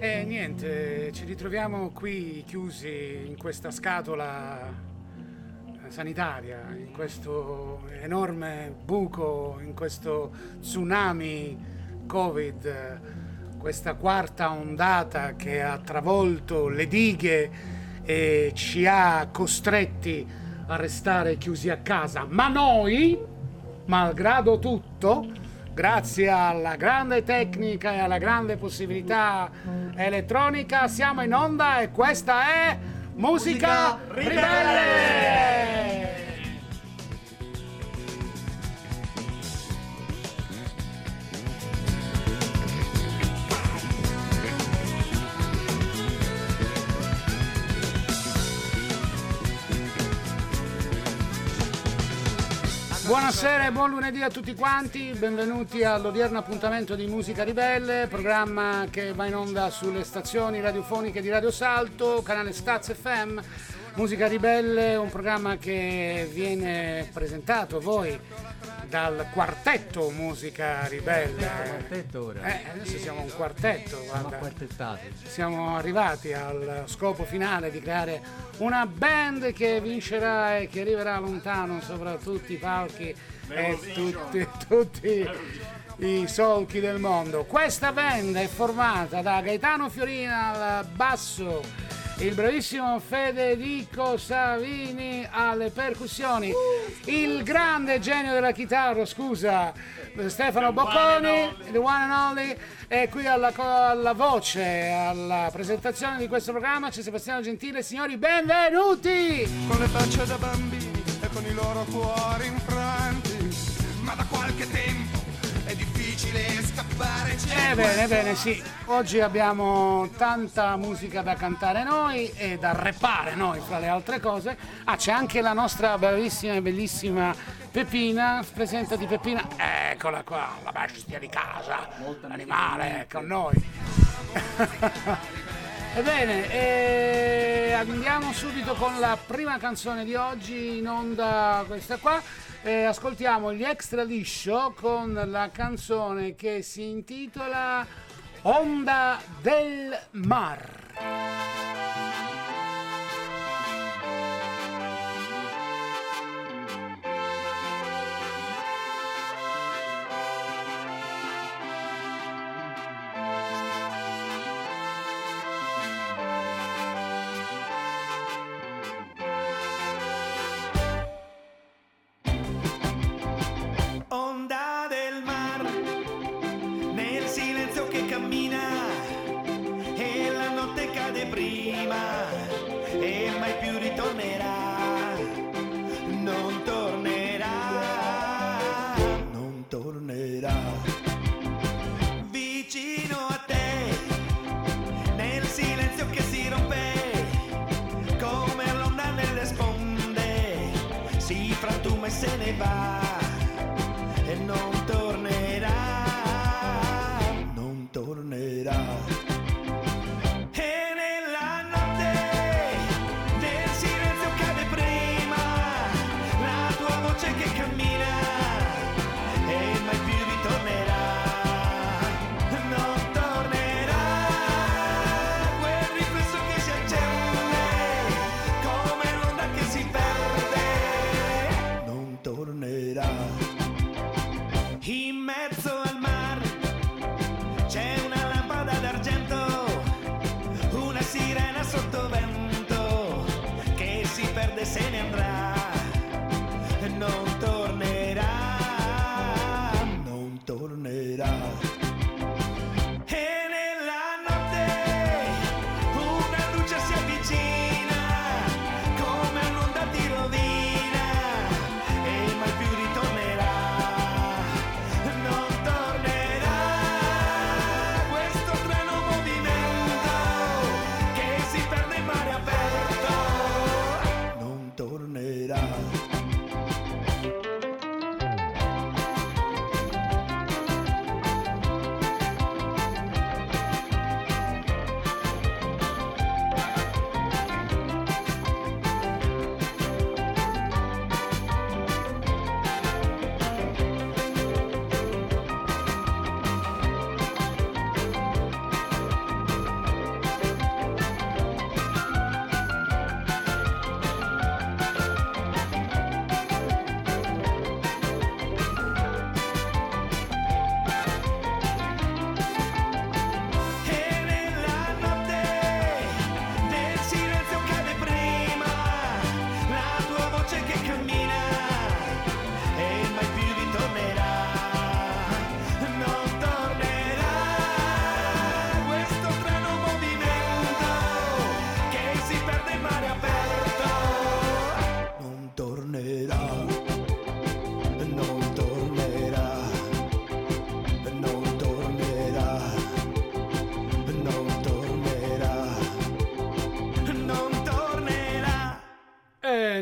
E niente, ci ritroviamo qui chiusi in questa scatola eh, sanitaria, in questo enorme buco, in questo tsunami Covid, questa quarta ondata che ha travolto le dighe e ci ha costretti a restare chiusi a casa. Ma noi, malgrado tutto, grazie alla grande tecnica e alla grande possibilità elettronica, siamo in onda e questa è Musica, Musica Ribelle! Buonasera e buon lunedì a tutti quanti, benvenuti all'odierno appuntamento di Musica Ribelle, programma che va in onda sulle stazioni radiofoniche di Radio Salto, canale Staz FM. Musica Ribelle, un programma che viene presentato a voi dal quartetto Musica Ribelle. quartetto ora. Eh, adesso siamo un quartetto, Siamo guarda. Siamo arrivati al scopo finale di creare una band che vincerà e che arriverà lontano sopra tutti i palchi e tutti, tutti i solchi del mondo. Questa band è formata da Gaetano Fiorina al basso, il bravissimo Federico Savini alle percussioni, il grande genio della chitarra, scusa, Stefano Bocconi, the one and only, e qui alla, alla voce, alla presentazione di questo programma c'è Sebastiano Gentile, signori, benvenuti! con le facce da bambini e con i loro cuori infranti. Ma da qualche tempo Ebbene, questo- ebbene, sì, oggi abbiamo tanta musica da cantare noi e da rappare noi, fra le altre cose. Ah, c'è anche la nostra bravissima e bellissima Peppina, presentati Peppina, eccola qua, la bestia di casa, l'animale con noi. Ebbene, eh, andiamo subito con la prima canzone di oggi in onda, questa qua. Eh, ascoltiamo gli Extra Liscio con la canzone che si intitola Onda del Mar.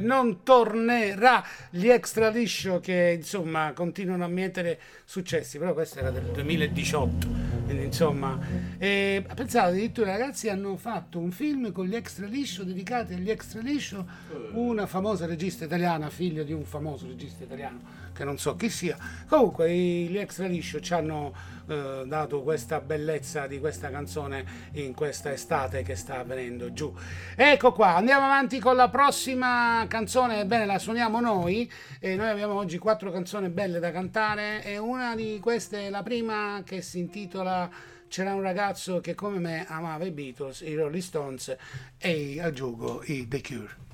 Non tornerà. Gli extra liscio che insomma continuano a mietere successi, però questo era del 2018, quindi insomma, eh, pensate addirittura ragazzi hanno fatto un film con gli extra liscio dedicati agli extra liscio, una famosa regista italiana, figlio di un famoso regista italiano che non so chi sia. Comunque gli extra liscio ci hanno eh, dato questa bellezza di questa canzone in questa estate che sta avvenendo giù. Ecco qua, andiamo avanti con la prossima canzone, ebbene la suoniamo noi e noi abbiamo oggi quattro canzoni belle da cantare e una di queste è la prima che si intitola c'era un ragazzo che come me amava i Beatles, i Rolling Stones e aggiungo i The Cure.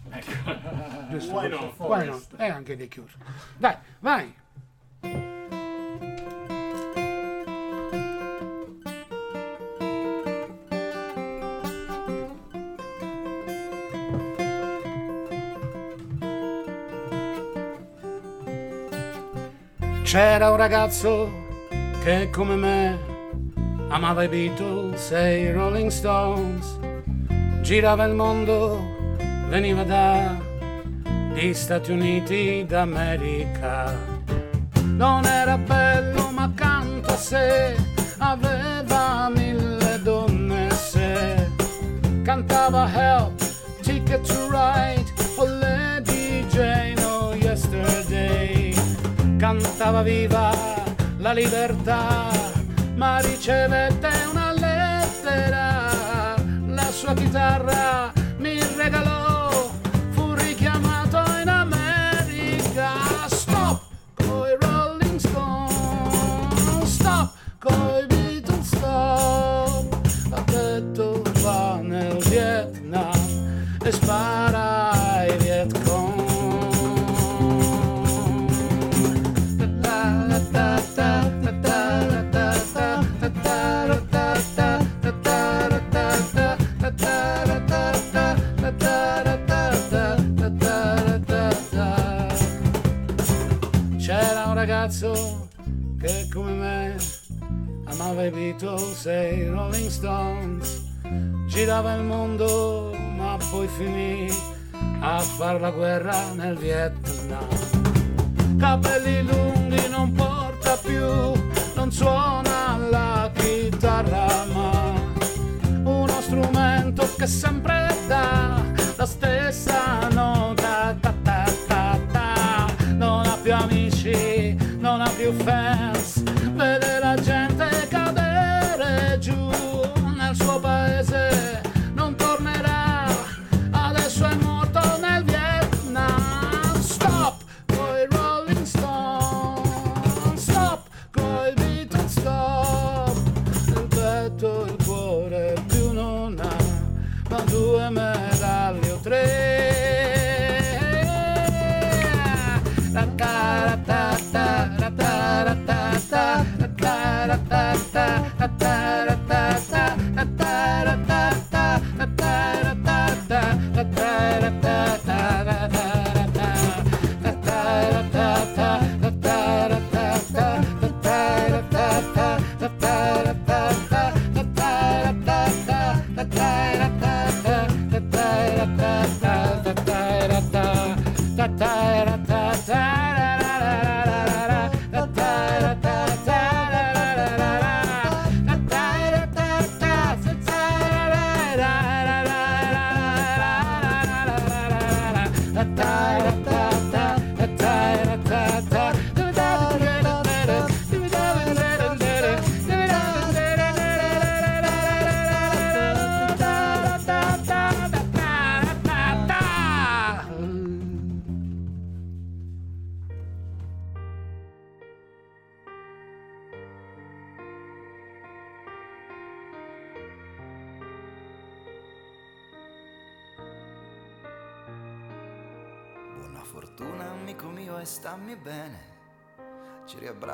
Giusto? Why not? Why not? E anche The Cure. Dai, vai! C'era un ragazzo che come me amava i Beatles e i Rolling Stones, girava il mondo, veniva dagli Stati Uniti d'America. Non era bello ma accanto a sé aveva mille donne se cantava Help, Ticket to Ride, oh Lady Jane, oh Yesterday cantava viva la libertà, ma ricevette una lettera, la sua chitarra i Beatles e i Rolling Stones, girava il mondo ma poi finì a far la guerra nel Vietnam. Capelli lunghi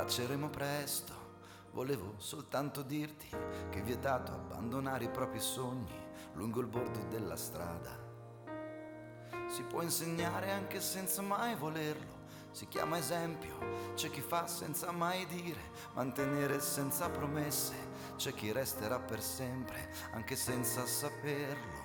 Riabbracceremo presto. Volevo soltanto dirti che è vietato abbandonare i propri sogni lungo il bordo della strada. Si può insegnare anche senza mai volerlo. Si chiama esempio, c'è chi fa senza mai dire, mantenere senza promesse, c'è chi resterà per sempre anche senza saperlo.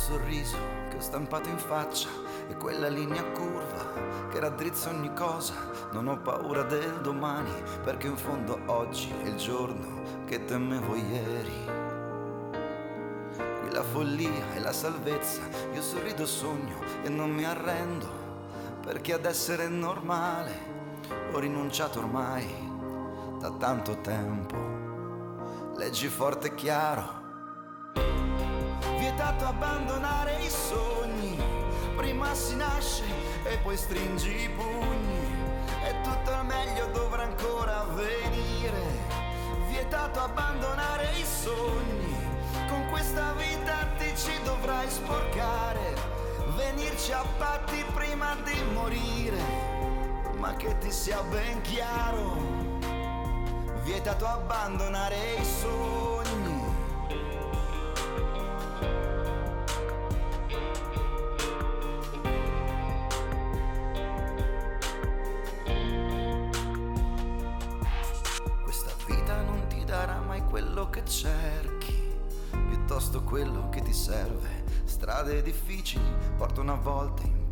Sorriso che ho stampato in faccia e quella linea curva che raddrizza ogni cosa. Non ho paura del domani perché in fondo oggi è il giorno che temevo ieri. Qui la follia e la salvezza, io sorrido sogno e non mi arrendo perché ad essere normale ho rinunciato ormai da tanto tempo. Leggi forte e chiaro vietato abbandonare i sogni. Prima si nasce e poi stringi i pugni. E tutto il meglio dovrà ancora avvenire. Vietato abbandonare i sogni. Con questa vita ti ci dovrai sporcare. Venirci a patti prima di morire. Ma che ti sia ben chiaro. Vietato abbandonare i sogni.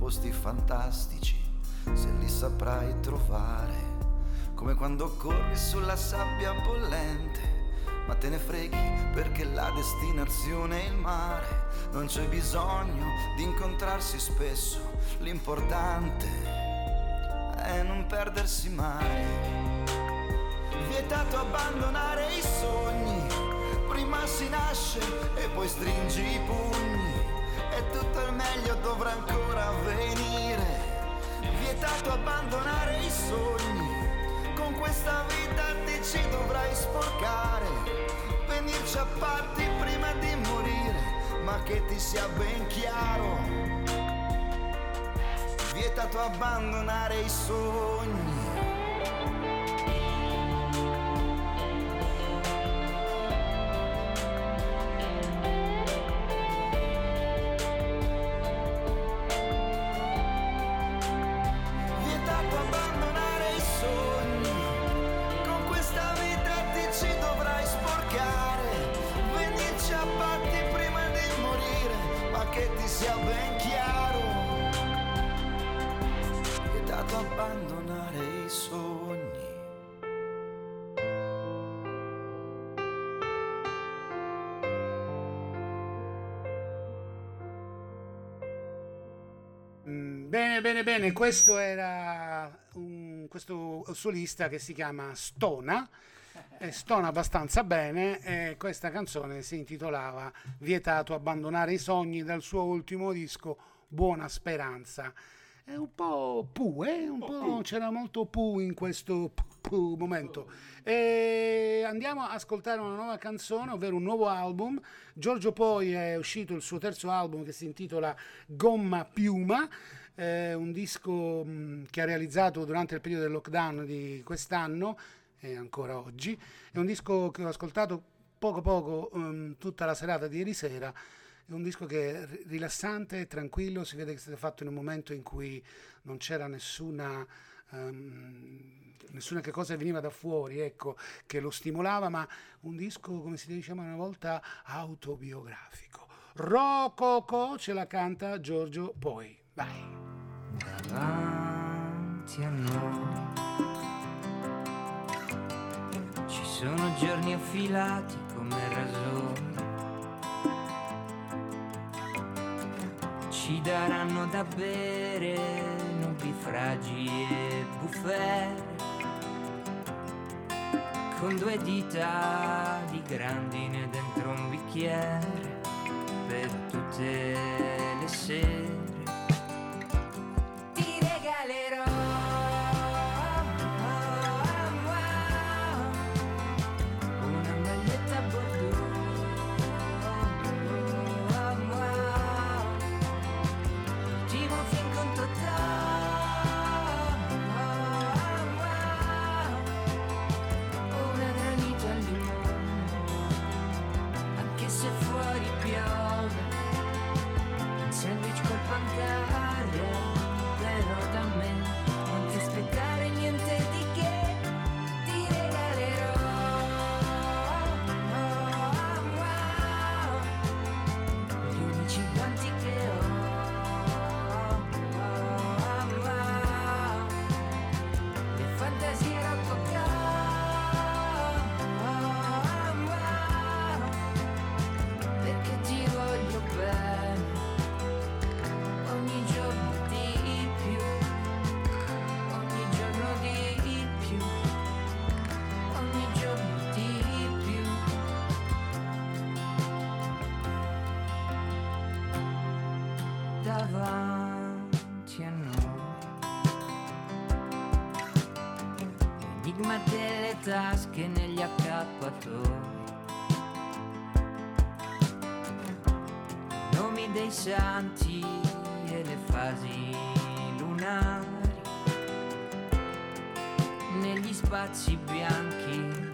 Posti fantastici, se li saprai trovare. Come quando corri sulla sabbia bollente, ma te ne freghi perché la destinazione è il mare. Non c'è bisogno di incontrarsi spesso, l'importante è non perdersi mai vietato abbandonare i sogni. Prima si nasce e poi stringi i pugni. E tutto il meglio dovrà ancora avvenire. Vietato abbandonare i sogni. Con questa vita ti ci dovrai sporcare. Venirci a patti prima di morire. Ma che ti sia ben chiaro. Vietato abbandonare i sogni. Bene, bene, bene, questo era un, questo solista che si chiama Stona, e stona abbastanza bene e questa canzone si intitolava Vietato abbandonare i sogni dal suo ultimo disco Buona Speranza. È un po' pu, eh? un po', c'era molto pu in questo pu momento. E andiamo a ascoltare una nuova canzone, ovvero un nuovo album. Giorgio Poi è uscito il suo terzo album che si intitola Gomma Piuma eh, un disco mh, mm, che ha realizzato durante il periodo del lockdown di quest'anno e ancora oggi. È un disco che ho ascoltato poco poco um, tutta la serata di ieri sera. È un disco che è rilassante, tranquillo, si vede che è stato fatto in un momento in cui non c'era nessuna, um, nessuna che cosa veniva da fuori, ecco, che lo stimolava, ma un disco, come si diceva una volta, autobiografico. Rococo ce la canta Giorgio Poi. Vai davanti a noi. Ci sono giorni affilati come rasoi. Ci daranno da bere nubifragi e bufere con due dita di grandine dentro un bicchiere per tutte le sere Dei santi e le fasi lunari negli spazi bianchi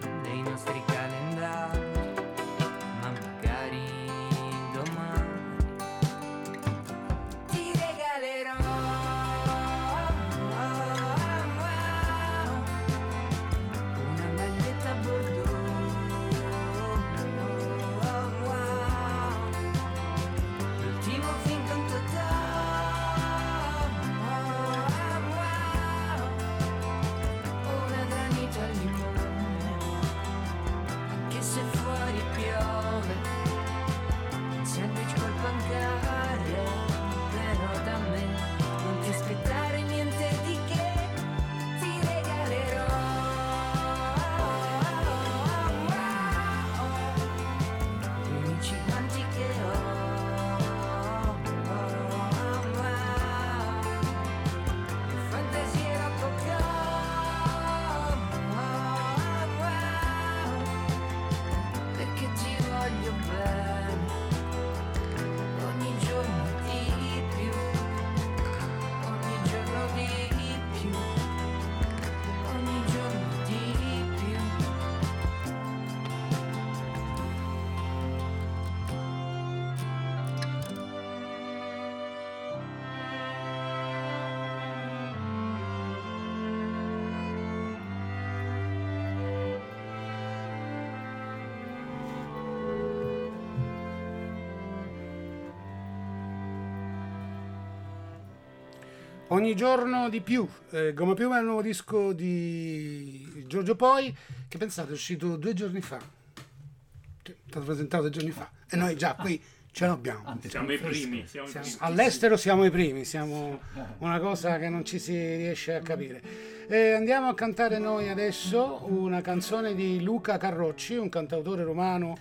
Ogni giorno di più, eh, Goma Piuma è il nuovo disco di Giorgio Poi, che pensate è uscito due giorni fa. È stato presentato due giorni fa. E noi già qui ce l'abbiamo. Siamo i primi, siamo Siamo- all'estero siamo i primi, siamo una cosa che non ci si riesce a capire. Eh, andiamo a cantare noi adesso una canzone di Luca Carrocci, un cantautore romano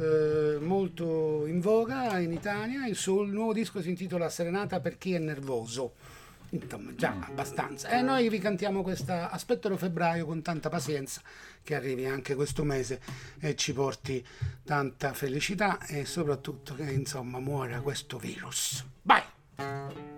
eh, molto in voga in Italia. Il suo nuovo disco si intitola Serenata per chi è nervoso. Insomma, già abbastanza. E noi vi cantiamo questa Aspettero febbraio con tanta pazienza che arrivi anche questo mese e ci porti tanta felicità e soprattutto che insomma muora questo virus. Vai!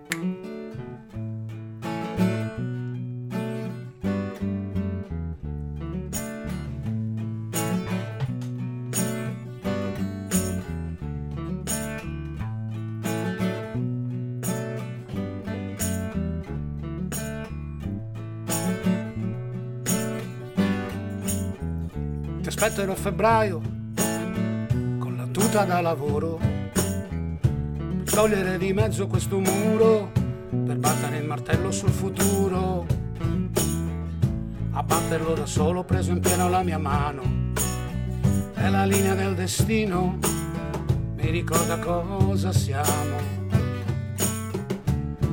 A febbraio con la tuta da lavoro togliere di mezzo questo muro per battere il martello sul futuro a batterlo da solo preso in pieno la mia mano. È la linea del destino mi ricorda cosa siamo.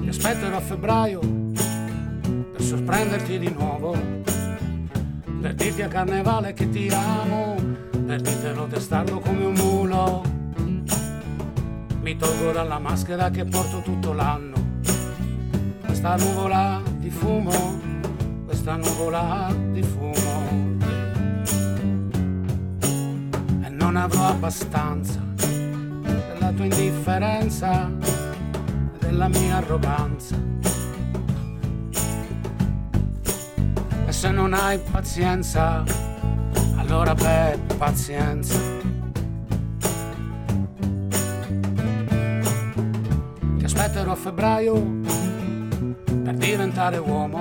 Ti aspetterò a febbraio per sorprenderti di nuovo per dirti a carnevale che ti amo, per dirtelo testardo come un mulo. Mi tolgo dalla maschera che porto tutto l'anno, questa nuvola di fumo, questa nuvola di fumo. E non avrò abbastanza della tua indifferenza e della mia arroganza. Se non hai pazienza, allora beh, pazienza. Ti aspetterò a febbraio per diventare uomo.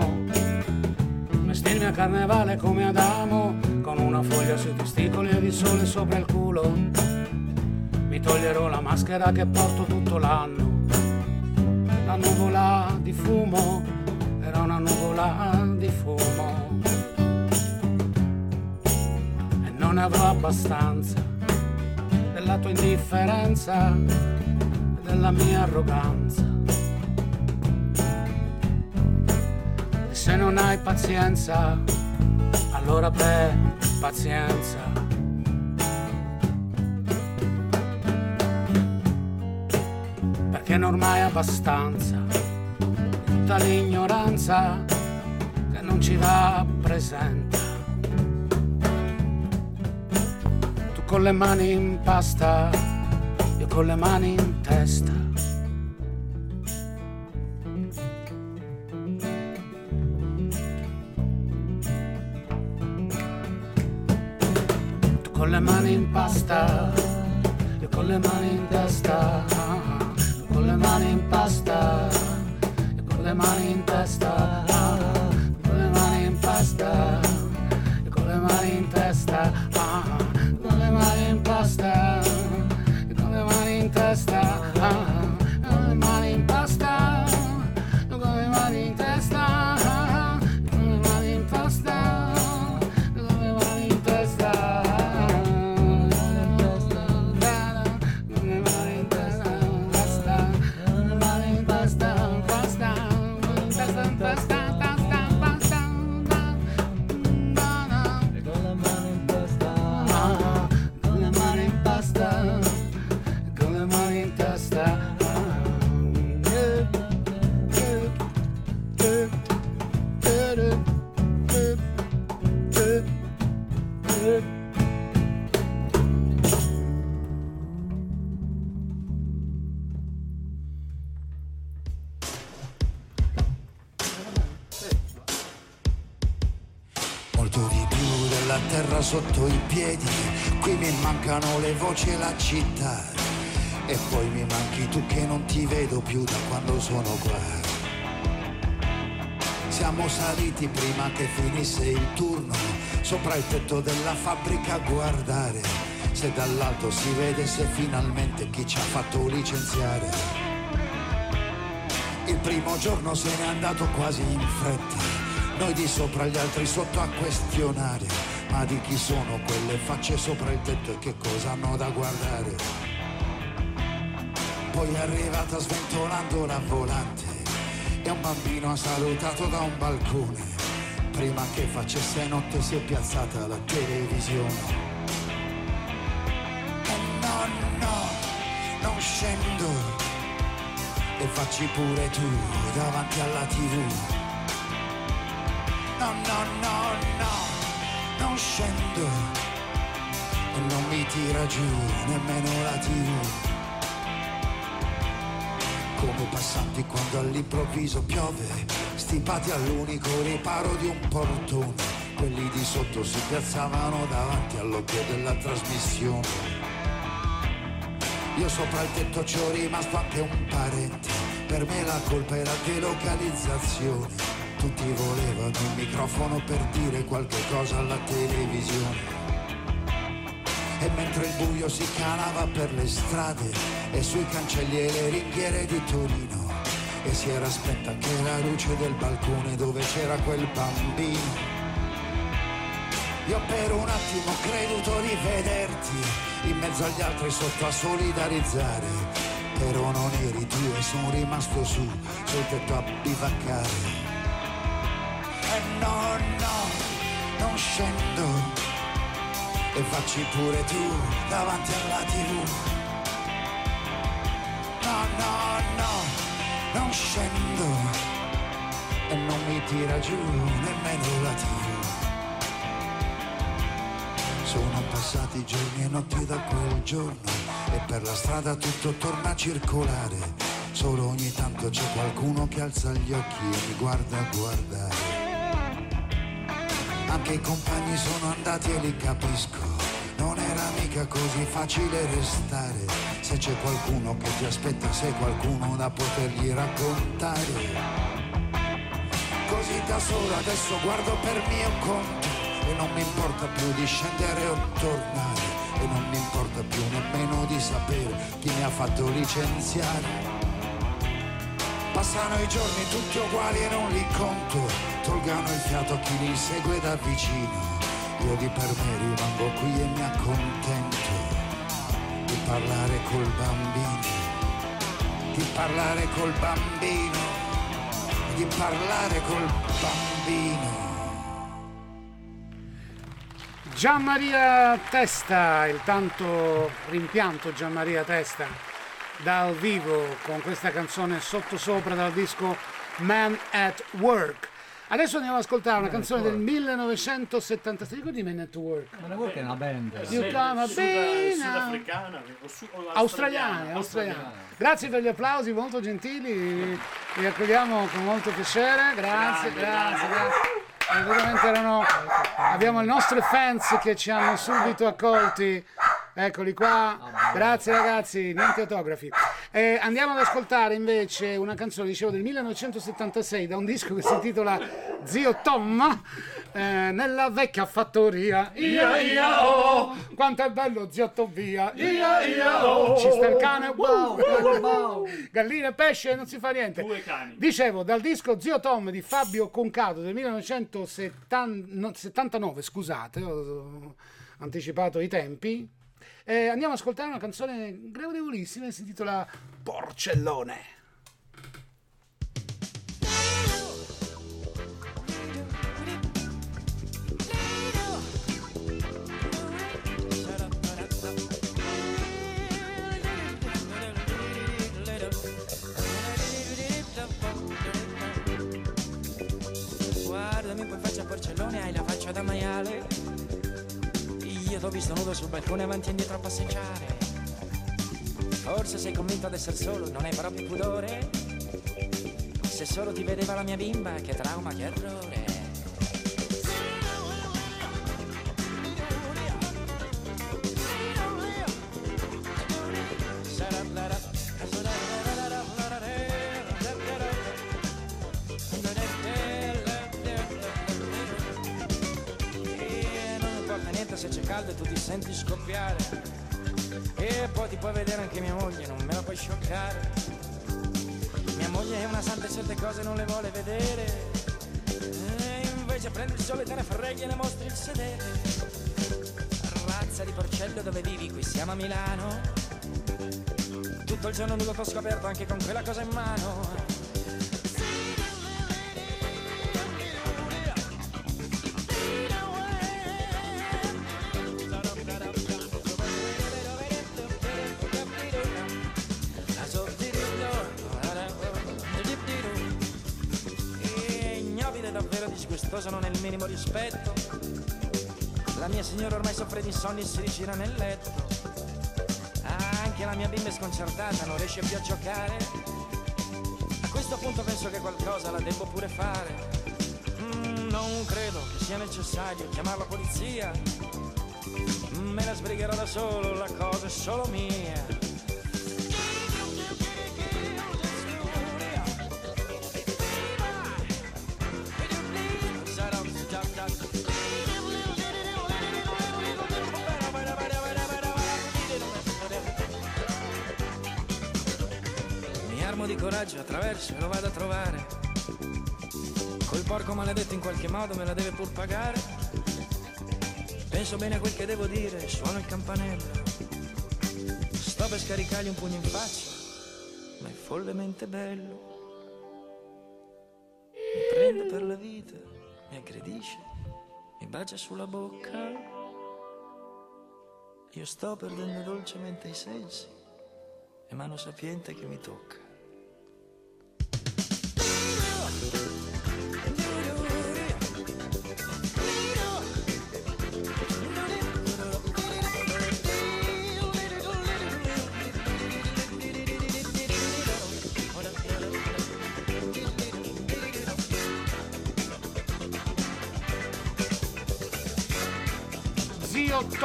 Vestirmi a carnevale come Adamo, con una foglia sui testicoli e di sole sopra il culo. Mi toglierò la maschera che porto tutto l'anno. La nuvola di fumo era una nuvola di fumo e non avrò abbastanza della tua indifferenza e della mia arroganza e se non hai pazienza allora beh pazienza perché non ormai abbastanza tutta l'ignoranza che non ci rappresenta. Con le mani in pasta, io con le mani in testa. Mancano le voci e la città. E poi mi manchi tu che non ti vedo più da quando sono qua. Siamo saliti prima che finisse il turno, sopra il tetto della fabbrica a guardare se dall'alto si vede se finalmente chi ci ha fatto licenziare. Il primo giorno se n'è andato quasi in fretta, noi di sopra gli altri sotto a questionare, ma di chi sono quelle facce sopra il tetto e che cosa hanno da guardare. Poi è arrivata sventolando la volante e un bambino ha salutato da un balcone. Prima che facesse notte si è piazzata la televisione. E no, no, non scendo e facci pure tu davanti alla tv. No, no, no, scendo e non mi tira giù nemmeno la tv. Come passanti quando all'improvviso piove, stipati all'unico riparo di un portone, quelli di sotto si piazzavano davanti all'occhio della trasmissione. Io sopra il tetto ci ho rimasto anche un parente, per me la colpa era delocalizzazione. Tutti volevano il microfono per dire qualche cosa alla televisione. E mentre il buio si canava per le strade e sui cancelli e le ringhiere di Torino, e si era spenta anche la luce del balcone dove c'era quel bambino. Io per un attimo ho creduto di vederti in mezzo agli altri sotto a solidarizzare. Però non eri tu e sono rimasto su, sul tetto a bivaccare. No, no, non scendo e facci pure tu davanti alla tv. No, no, no, non scendo e non mi tira giù nemmeno la tv. Sono passati giorni e notti da quel giorno e per la strada tutto torna a circolare. Solo ogni tanto c'è qualcuno che alza gli occhi e mi guarda a guardare. Anche i compagni sono andati e li capisco. Non era mica così facile restare. Se c'è qualcuno che ti aspetta, sei qualcuno da potergli raccontare. Così da solo adesso guardo per mio conto e non mi importa più di scendere o tornare e non mi importa più nemmeno di sapere chi mi ha fatto licenziare. Passano i giorni tutti uguali e non li conto, tolgano il fiato a chi li segue da vicino. Io di per me rimango qui e mi accontento. Di parlare col bambino, di parlare col bambino, di parlare col bambino. Gianmaria Testa, il tanto rimpianto Gianmaria Testa dal vivo con questa canzone sottosopra dal disco Man at Work. Adesso andiamo ad ascoltare una canzone del 1976. Ricordi Men at Work? Ma la è una band. Chiamo Sud-. Sudafricana o su- o Australiane, australiane. Grazie per gli applausi molto gentili, li accogliamo con molto piacere, grazie, grazie, grazie. Veramente erano, abbiamo i nostri fans che ci hanno subito accolti, eccoli qua, grazie ragazzi, niente autografi. Eh, andiamo ad ascoltare invece una canzone, dicevo, del 1976 da un disco che si intitola Zio Tom. eh, nella vecchia fattoria, ia ia oh, quanto è bello zio Tom via, ia ia oh, ci sta il cane, wow, galline, pesce, non si fa niente. Due cani. Dicevo, dal disco Zio Tom di Fabio Concato del 1979, scusate, ho anticipato i tempi. Eh, andiamo ad ascoltare una canzone gradevolissima, si intitola Porcellone. Guardami poi faccia porcellone, hai la faccia da maiale. Io t'ho visto nudo sul balcone avanti e indietro a passeggiare. Forse sei convinto ad essere solo, non hai proprio pudore. Se solo ti vedeva la mia bimba, che trauma, che errore. Caldo e tu ti senti scoppiare. E poi ti puoi vedere anche mia moglie, non me la puoi scioccare. Mia moglie è una santa e certe cose non le vuole vedere. E invece prendi il sole e te ne freghi e ne mostri il sedere. Razza di porcello dove vivi, qui siamo a Milano. Tutto il giorno nudo t'ho scoperto anche con quella cosa in mano. Signora ormai soffre di insonni e si rigira nel letto. Anche la mia bimba è sconcertata, non riesce più a giocare. A questo punto penso che qualcosa la devo pure fare. Mm, Non credo che sia necessario chiamare la polizia Me la sbrigherò da solo, la cosa è solo mia attraverso e lo vado a trovare. Quel porco maledetto in qualche modo me la deve pur pagare. Penso bene a quel che devo dire, suono il campanello. Sto per scaricargli un pugno in faccia, ma è follemente bello. Mi prende per la vita, mi aggredisce, mi bacia sulla bocca. Io sto perdendo dolcemente i sensi e mano sapiente che mi tocca.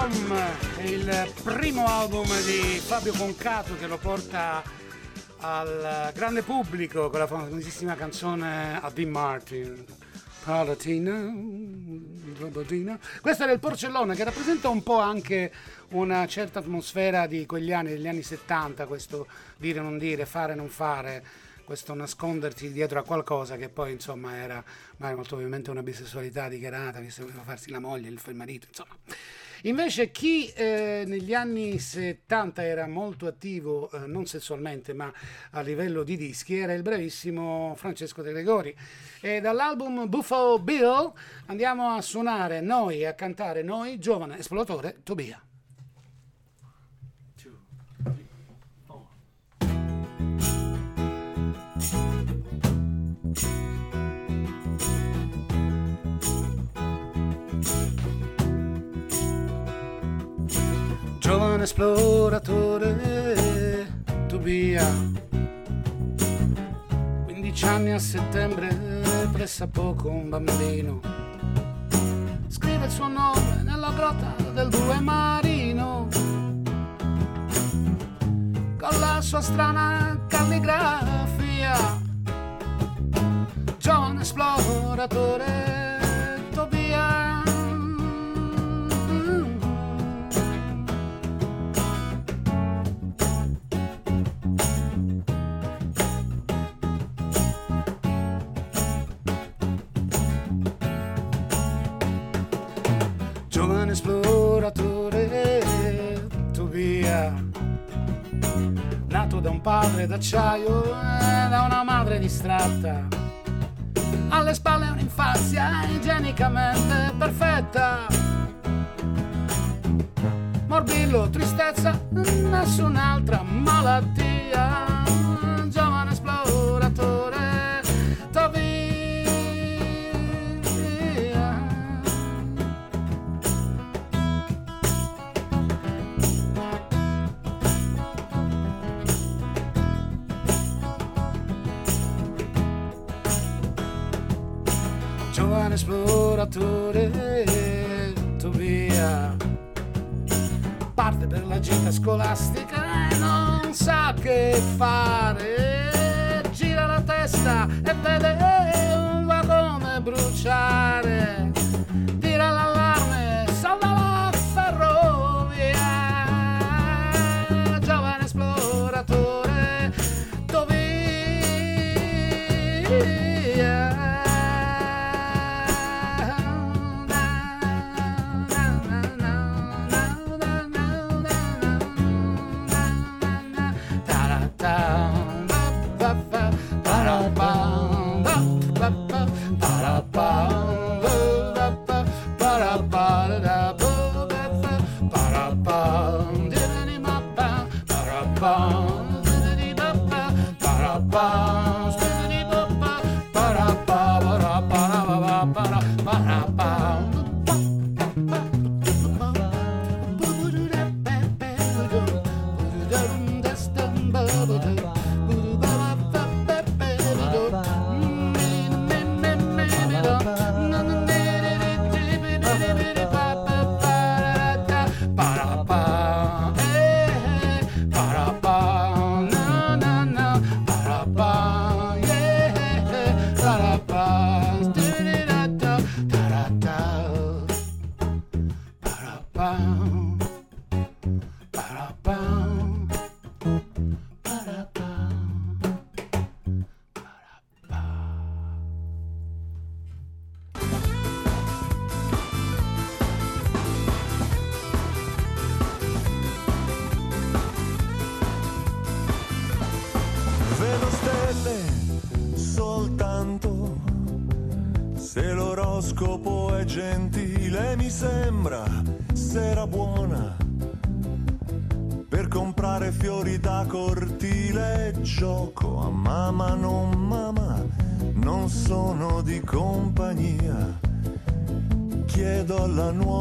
È il primo album di Fabio Concato che lo porta al grande pubblico con la famosissima canzone a Dean Martin. Palatina. Questo era il porcellone che rappresenta un po' anche una certa atmosfera di quegli anni, degli anni 70, questo dire non dire, fare non fare, questo nascondersi dietro a qualcosa che poi insomma era magari molto ovviamente una bisessualità dichiarata, visto che voleva farsi la moglie, il marito, insomma. Invece chi eh, negli anni 70 era molto attivo, eh, non sessualmente, ma a livello di dischi, era il bravissimo Francesco De Gregori. E dall'album Buffalo Bill andiamo a suonare noi, a cantare noi, giovane esploratore Tobia. Esploratore, tu via. 15 anni a settembre, pressa poco un bambino. Scrive il suo nome nella grotta del due marino. Con la sua strana calligrafia. Giovane esploratore, padre d'acciaio e da una madre distratta. Alle spalle un'infanzia igienicamente perfetta. Morbillo, tristezza, nessun'altra malattia. Esploratore Tobia parte per la gita scolastica e non sa che fare. Gira la testa e vede un vagone bruciare. Tira l'allarme salva la ferrovia. Giovane esploratore Vedo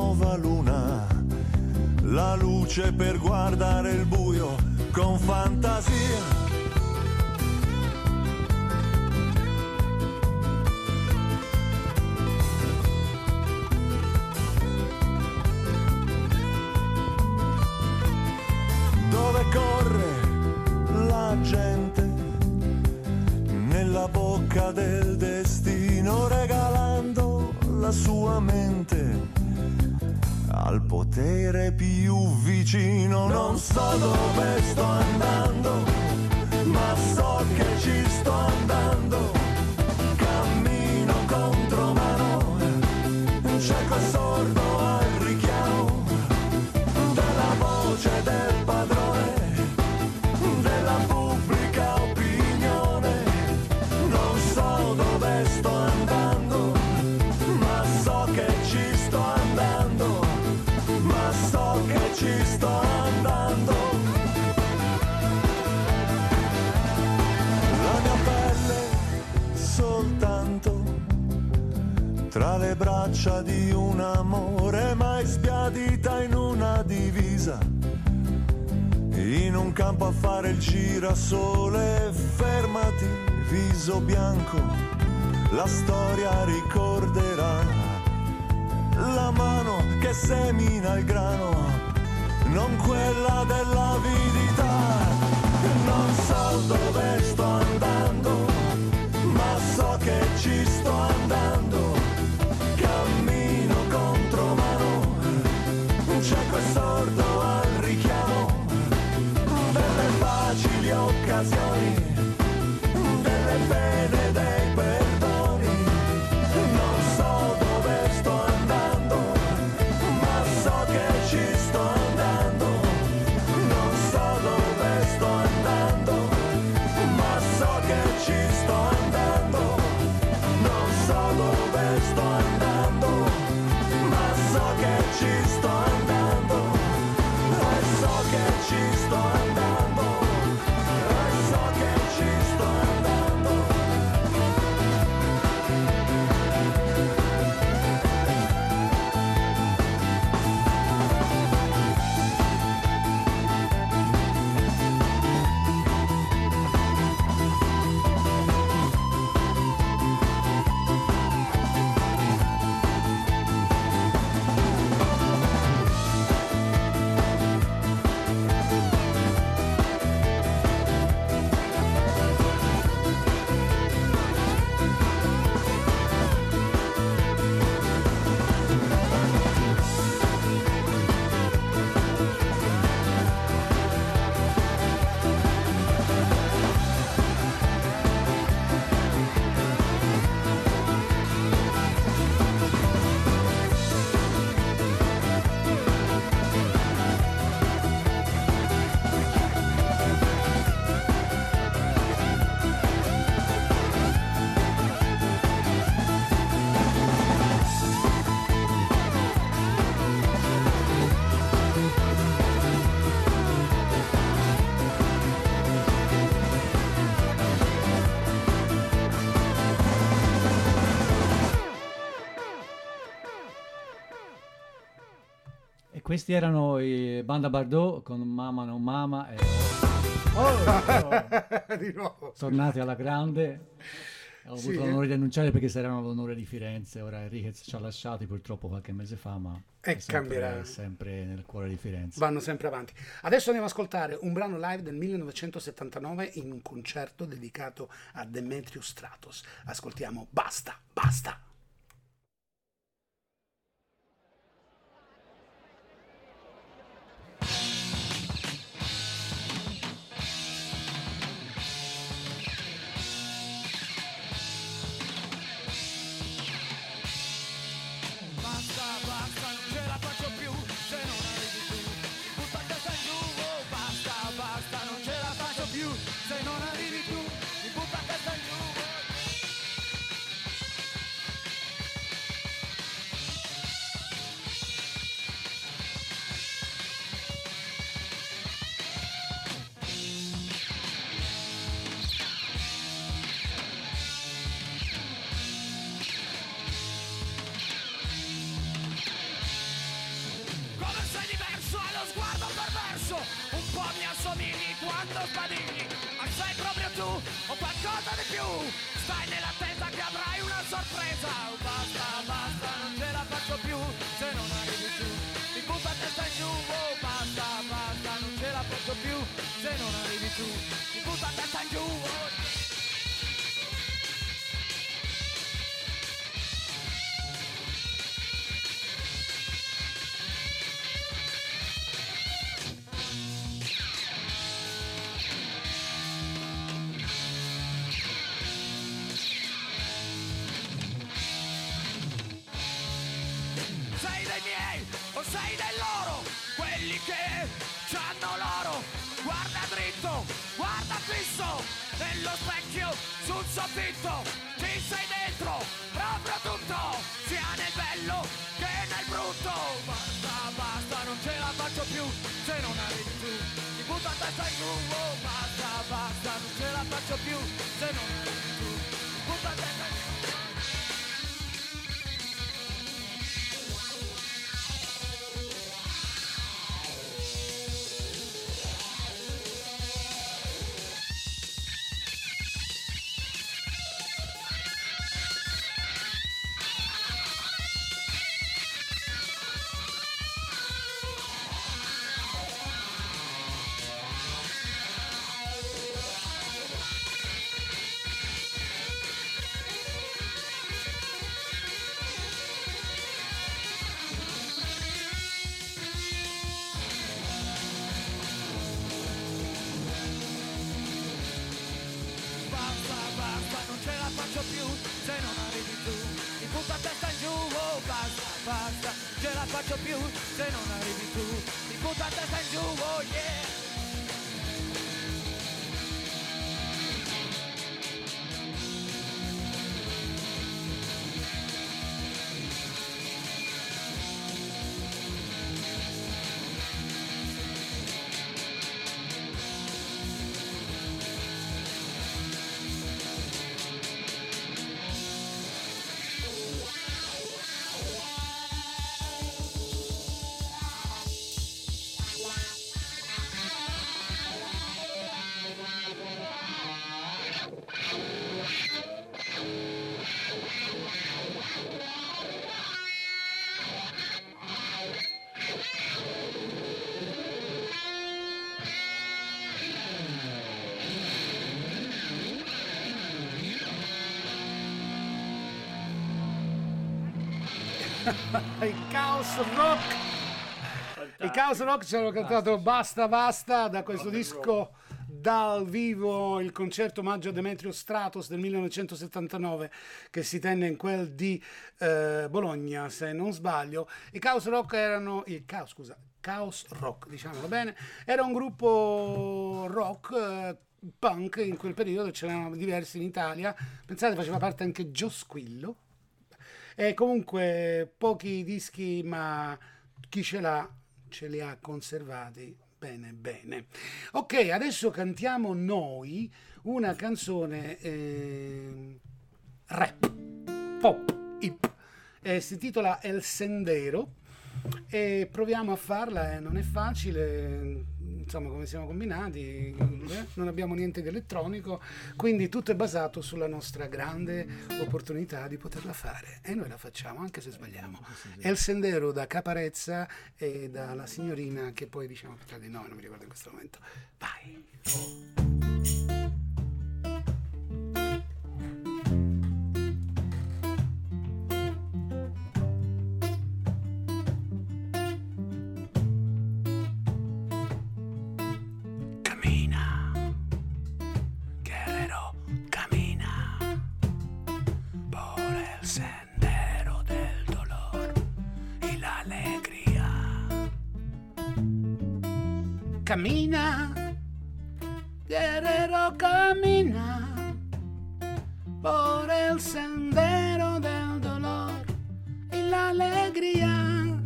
nuova luna. La luce per guardare il buio con fantasia. Dove corre la gente? Nella bocca del destino regalando la sua mente al potere più vicino. Non so dove sto andando ma so che ci sto andando. Cammino contro mano cieco e le braccia di un amore mai sbiadita in una divisa un campo a fare il girasole, fermati, viso bianco, la storia ricorderà. La mano che semina il grano, non quella dell'avidità. Non so dove sto andando, ma so che ci sto andando. Occasioni, delle E questi erano i Banda Bardot con Mama non Mama e di nuovo. tornati alla grande. Ho Sì, avuto eh. l'onore di annunciare perché saranno l'onore di Firenze. Ora Enriquez ci ha lasciati purtroppo qualche mese fa, ma E è sempre, cambierà. sempre nel cuore di Firenze. Vanno sempre avanti. Adesso andiamo ad ascoltare un brano live del 1979 in un concerto dedicato a Demetrius Stratos. Ascoltiamo basta. Basta, fisso Nello specchio, sul soffitto. Ci sei dentro, proprio tutto Sia nel bello che nel brutto. Basta, basta, non ce la faccio più Se non arrivi tu Mi butto a testa in giù Basta, basta, non ce la faccio più Se non arrivi tu il Chaos Rock. Il Chaos Rock ci hanno cantato Basta Basta da questo disco dal vivo il concerto omaggio a Demetrio Stratos del 1979 che si tenne in quel di eh, Bologna se non sbaglio. I Chaos Rock erano il Chaos scusa Chaos Rock diciamolo bene era un gruppo rock eh, punk in quel periodo c'erano diversi in Italia. Pensate faceva parte anche Gio Squillo e comunque pochi dischi, ma chi ce l'ha ce li ha conservati bene bene. Ok, adesso cantiamo noi una canzone eh, rap, pop, hip. Eh, si intitola El Sendero e proviamo a farla, eh, non è facile, insomma come siamo combinati, eh, non abbiamo niente di elettronico, quindi tutto è basato sulla nostra grande opportunità di poterla fare e noi la facciamo anche se sbagliamo. È il sendero da Caparezza e dalla signorina che poi diciamo più tardi no, non mi ricordo in questo momento. Vai. Camina, guerrero, camina por el sendero del dolor y la alegría.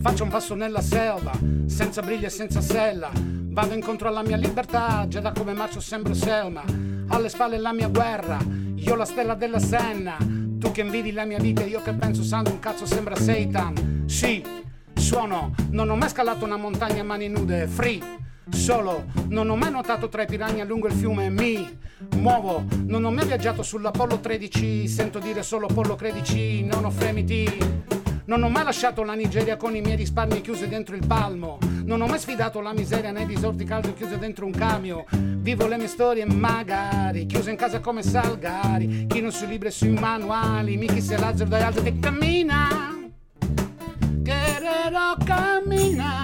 Faccio un passo nella selva, senza briglie e senza sella. Vado incontro alla mia libertà, già da come marcio sembro Selma. Alle spalle la mia guerra, io la stella della Senna. Tu che invidi la mia vita, io che penso sangue un cazzo sembra Satan. Sì, suono, non ho mai scalato una montagna a mani nude, free. Solo, non ho mai nuotato tra i piranha lungo il fiume, mi muovo, non ho mai viaggiato sull'Apollo 13, sento dire solo Apollo 13, non ho fremiti. Non ho mai lasciato la Nigeria con i miei risparmi chiusi dentro il palmo. Non ho mai sfidato la miseria nei disorti caldi chiusi dentro un camion. Vivo le mie storie magari, chiuse in casa come Salgari. Chi non sui libri e sui manuali, Michi se Lazzaro dai altri che cammina. Guerrero cammina.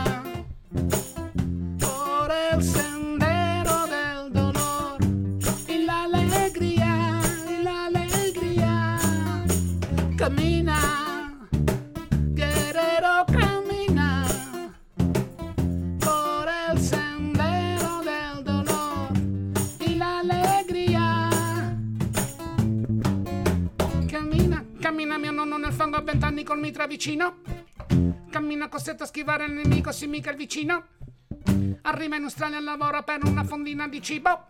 A vent'anni col mitra vicino. Cammina costretto a schivare il nemico, sì mica il vicino. Arriva in Australia e lavora per una fondina di cibo.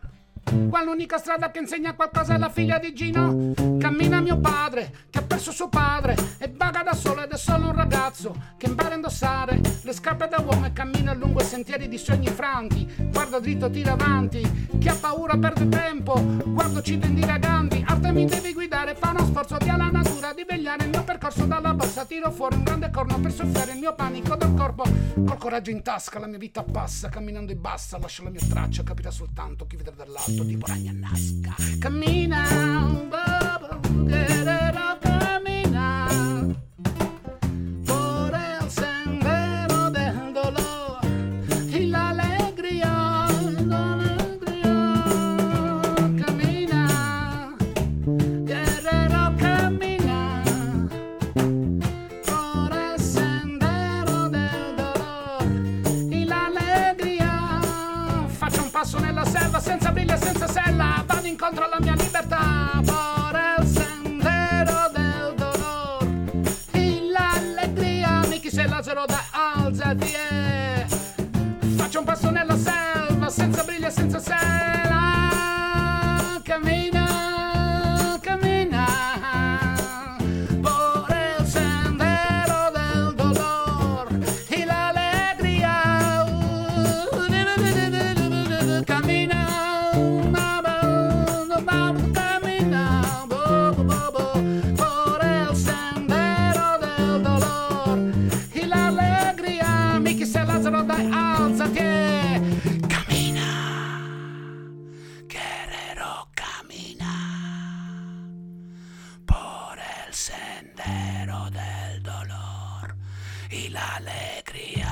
Qua l'unica strada che insegna qualcosa è la figlia di Gino. Cammina mio padre, che ha perso suo padre, e vaga da solo ed è solo un ragazzo che impara a indossare le scarpe da uomo e cammina lungo i sentieri di sogni franti. Guarda dritto, tira avanti, chi ha paura perde tempo. Guardo cito indiraganti, arte mi devi guidare, fa uno sforzo di alla natura di vegliare il mio percorso dalla borsa. Tiro fuori un grande corno per soffiare il mio panico dal corpo. Col coraggio in tasca, la mia vita passa, camminando in bassa, lascio la mia traccia, capirà soltanto chi vedrà dall'alto, tipo ragna nasca. Cammina, baba, y la alegría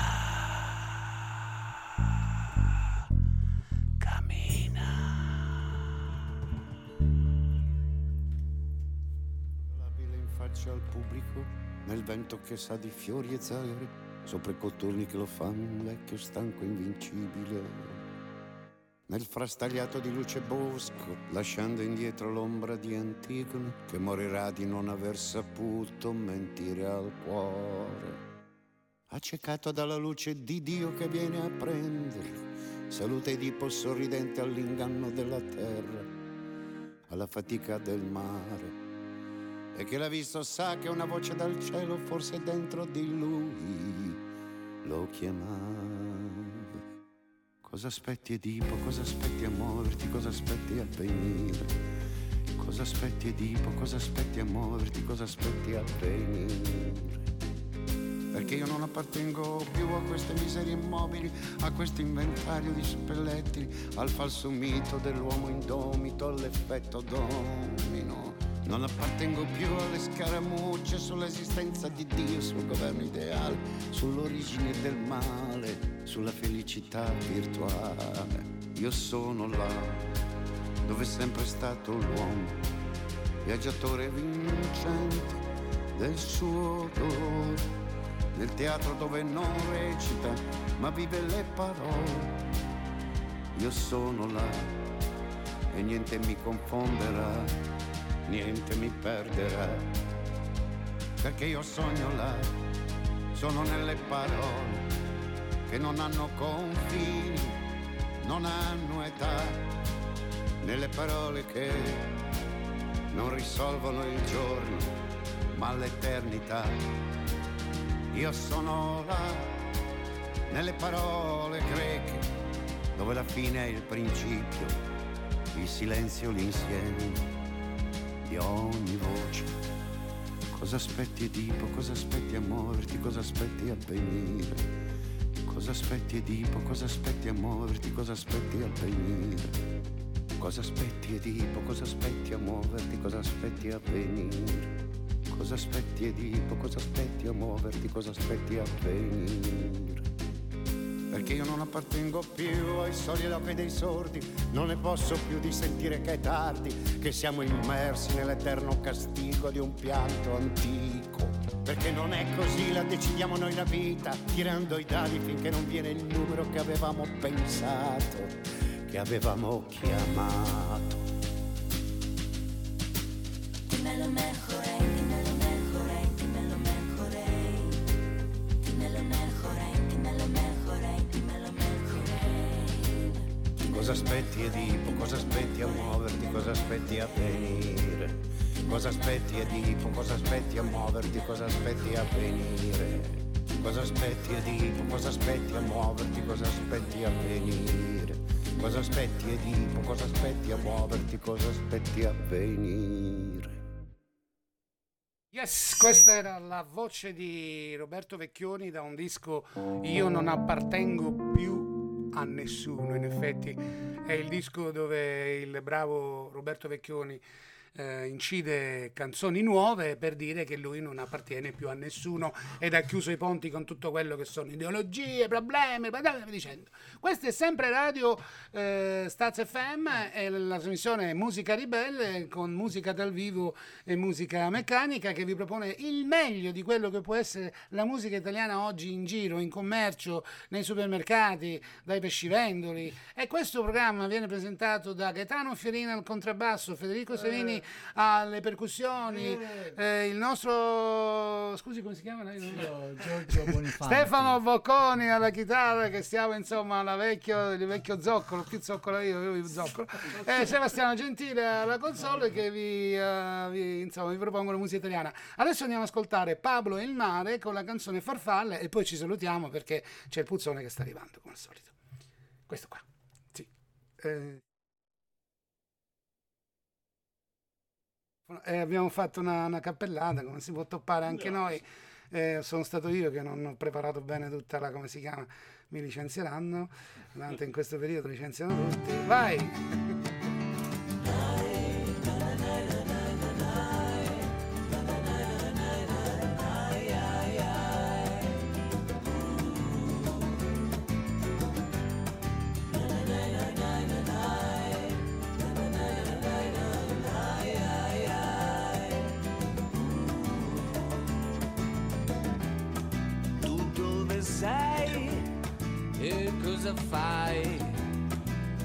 labile in faccia al pubblico, nel vento che sa di fiori e zagari, sopra i cotturni che lo fanno vecchio stanco invincibile. Nel frastagliato di luce bosco, lasciando indietro l'ombra di Antigone, che morirà di non aver saputo mentire al cuore. Accecato dalla luce di Dio che viene a prenderlo, saluta Edipo sorridente all'inganno della terra, alla fatica del mare e chi l'ha visto sa che una voce dal cielo forse dentro di lui lo chiamava. Cosa aspetti Edipo, cosa aspetti a muoverti, cosa aspetti a venire? Cosa aspetti Edipo, cosa aspetti a muoverti, cosa aspetti a venire? Perché io non appartengo più a queste miserie immobili, a questo inventario di suppellettili, al falso mito dell'uomo indomito, all'effetto domino. Non appartengo più alle scaramucce sull'esistenza di Dio, sul governo ideale, sull'origine del male, sulla felicità virtuale. Io sono là, dove è sempre stato l'uomo, viaggiatore vincente del suo dolore, nel teatro dove non recita, ma vive le parole. Io sono là e niente mi confonderà, niente mi perderà, perché io sogno là, sono nelle parole che non hanno confini, non hanno età, nelle parole che non risolvono il giorno, ma l'eternità. Io sono là, nelle parole greche, dove la fine è il principio, il silenzio l'insieme di ogni voce. Cosa aspetti Edipo, cosa aspetti a muoverti, cosa aspetti a venire? Cosa aspetti Edipo, cosa aspetti a muoverti, cosa aspetti a venire? Cosa aspetti Edipo, cosa aspetti a muoverti, cosa aspetti a venire? Cosa aspetti Edipo, cosa aspetti a muoverti, cosa aspetti a venire? Perché io non appartengo più ai soli ed occhi dei sordi, non ne posso più di sentire che è tardi, che siamo immersi nell'eterno castigo di un pianto antico. Perché non è così, la decidiamo noi la vita, tirando i dadi finché non viene il numero che avevamo pensato, che avevamo chiamato. Dímelo mejor, aspetti Edipo, cosa aspetti a muoverti, cosa aspetti a venire? Cosa aspetti Edipo, cosa aspetti a muoverti, cosa aspetti a venire? Cosa aspetti Edipo, cosa aspetti a muoverti, cosa aspetti a venire? Cosa aspetti Edipo, cosa aspetti a muoverti, cosa aspetti a venire? Yes, questa era la voce di Roberto Vecchioni da un disco Io non appartengo più a nessuno. In effetti è il disco dove il bravo Roberto Vecchioni eh, incide canzoni nuove per dire che lui non appartiene più a nessuno ed ha chiuso i ponti con tutto quello che sono ideologie, problemi, dicendo. Questa è sempre Radio eh, Staz FM e la trasmissione Musica Ribelle con musica dal vivo e musica meccanica che vi propone il meglio di quello che può essere la musica italiana oggi in giro, in commercio, nei supermercati, dai pescivendoli. E questo programma viene presentato da Gaetano Fierina al contrabbasso, Federico Savini alle percussioni, eh, il nostro scusi come si chiama lei? Giorgio. Stefano Bocconi alla chitarra che stiamo insomma alla vecchio, il vecchio zoccolo, più zoccolo io, io zoccolo. E Sebastiano Gentile alla console che vi, eh, vi, insomma, vi propongono musica italiana. Adesso andiamo ad ascoltare Pablo e il mare con la canzone Farfalle e poi ci salutiamo perché c'è il puzzone che sta arrivando come al solito. Questo qua. Sì. Eh, eh, abbiamo fatto una, una cappellata, come si può toppare anche noi. Eh, sono stato io che non ho preparato bene tutta la, come si chiama, mi licenzieranno, tanto in questo periodo licenziano tutti. Vai! Fai?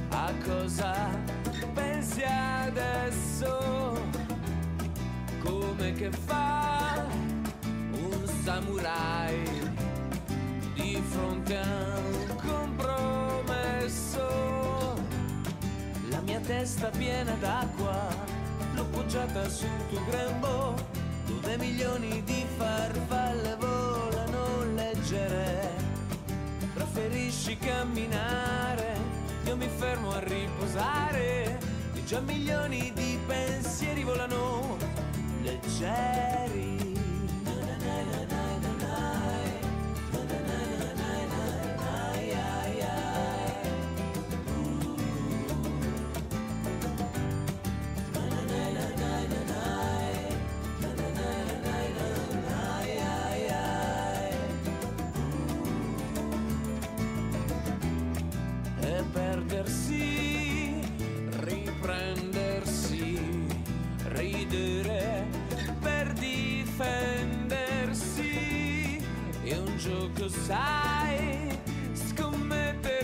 A cosa pensi adesso? Come che fa un samurai di fronte a un compromesso? La mia testa piena d'acqua l'ho poggiata sul tuo grembo dove milioni di farfalle volano leggere. Preferisci camminare, io mi fermo a riposare. E già milioni di pensieri volano leggeri. Gioco, sai, scommettere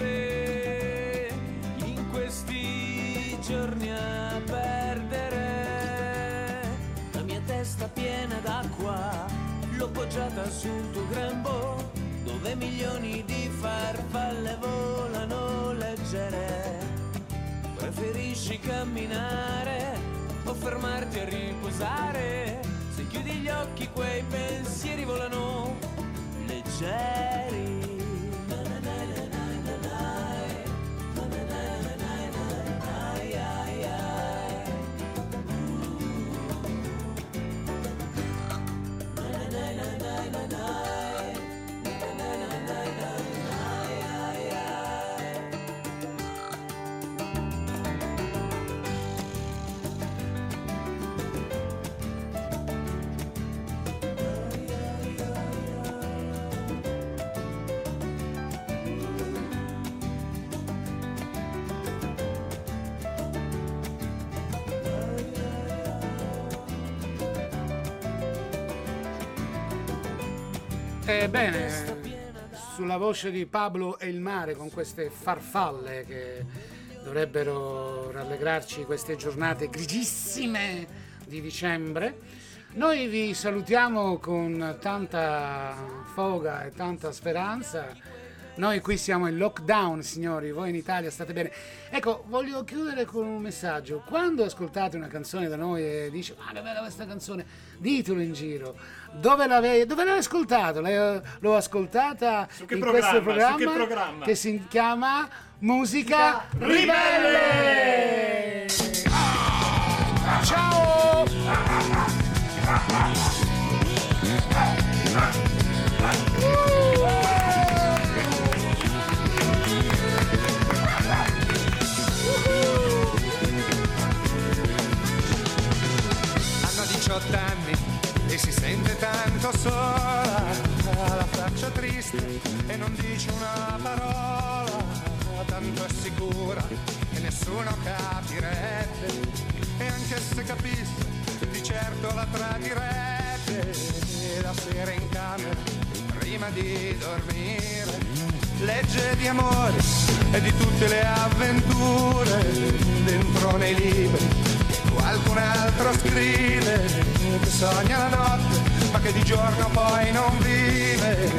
in questi giorni a perdere. La mia testa piena d'acqua l'ho poggiata sul tuo grembo dove milioni di farfalle volano leggere. Preferisci camminare o fermarti a riposare? Se chiudi gli occhi quei pensieri volano leggeri. Ebbene, sulla voce di Pablo e il mare con queste farfalle che dovrebbero rallegrarci queste giornate grigissime di dicembre. Noi vi salutiamo con tanta foga e tanta speranza. Noi qui siamo in lockdown, signori, voi in Italia state bene. Ecco, voglio chiudere con un messaggio. Quando ascoltate una canzone da noi e dici, ah, che bella questa canzone, ditelo in giro. Dove l'avete, dove l'hai ascoltato? L'hai- l'ho ascoltata Su che in programma? questo Su che programma, programma? che si chiama Musica Ribelle. Ciao! Tanto sola, la faccia triste e non dice una parola, tanto è sicura che nessuno capirebbe. E anche se capisse di certo la tradirebbe la sera in camera prima di dormire legge di amore e di tutte le avventure dentro nei libri qualcun altro scrive che sogna la notte ma che di giorno poi non vive.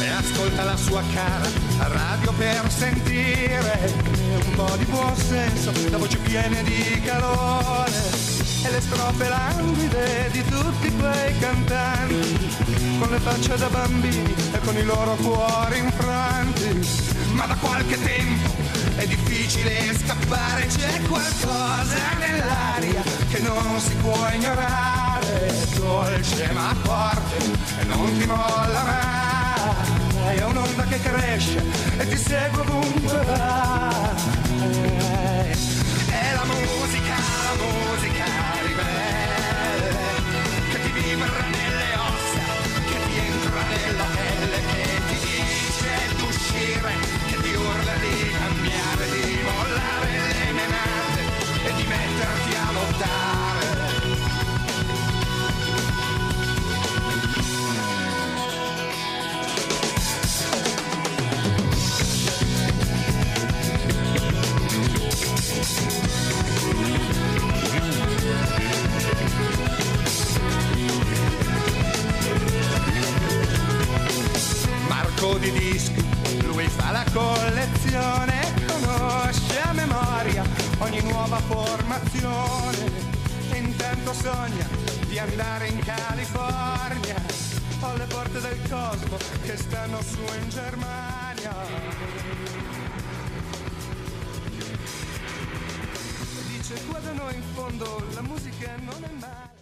E ascolta la sua cara radio per sentire un po' di buon senso, la voce piena di calore e le strofe languide di tutti quei cantanti con le facce da bambini e con i loro cuori infranti. Ma da qualche tempo è difficile scappare, c'è qualcosa nell'aria che non si può ignorare, dolce ma forte e non ti molla mai, è un'onda che cresce e ti segue ovunque vai. Vibra nelle ossa, che ti entra nella pelle, che ti dice d'uscire, che ti urla di cambiare, di mollare le menate e di metterti a lottare. Marco di dischi, lui fa la collezione, conosce a memoria ogni nuova formazione e intanto sogna di andare in California o alle porte del cosmo che stanno su in Germania. Dice qua da noi in fondo la musica non è male.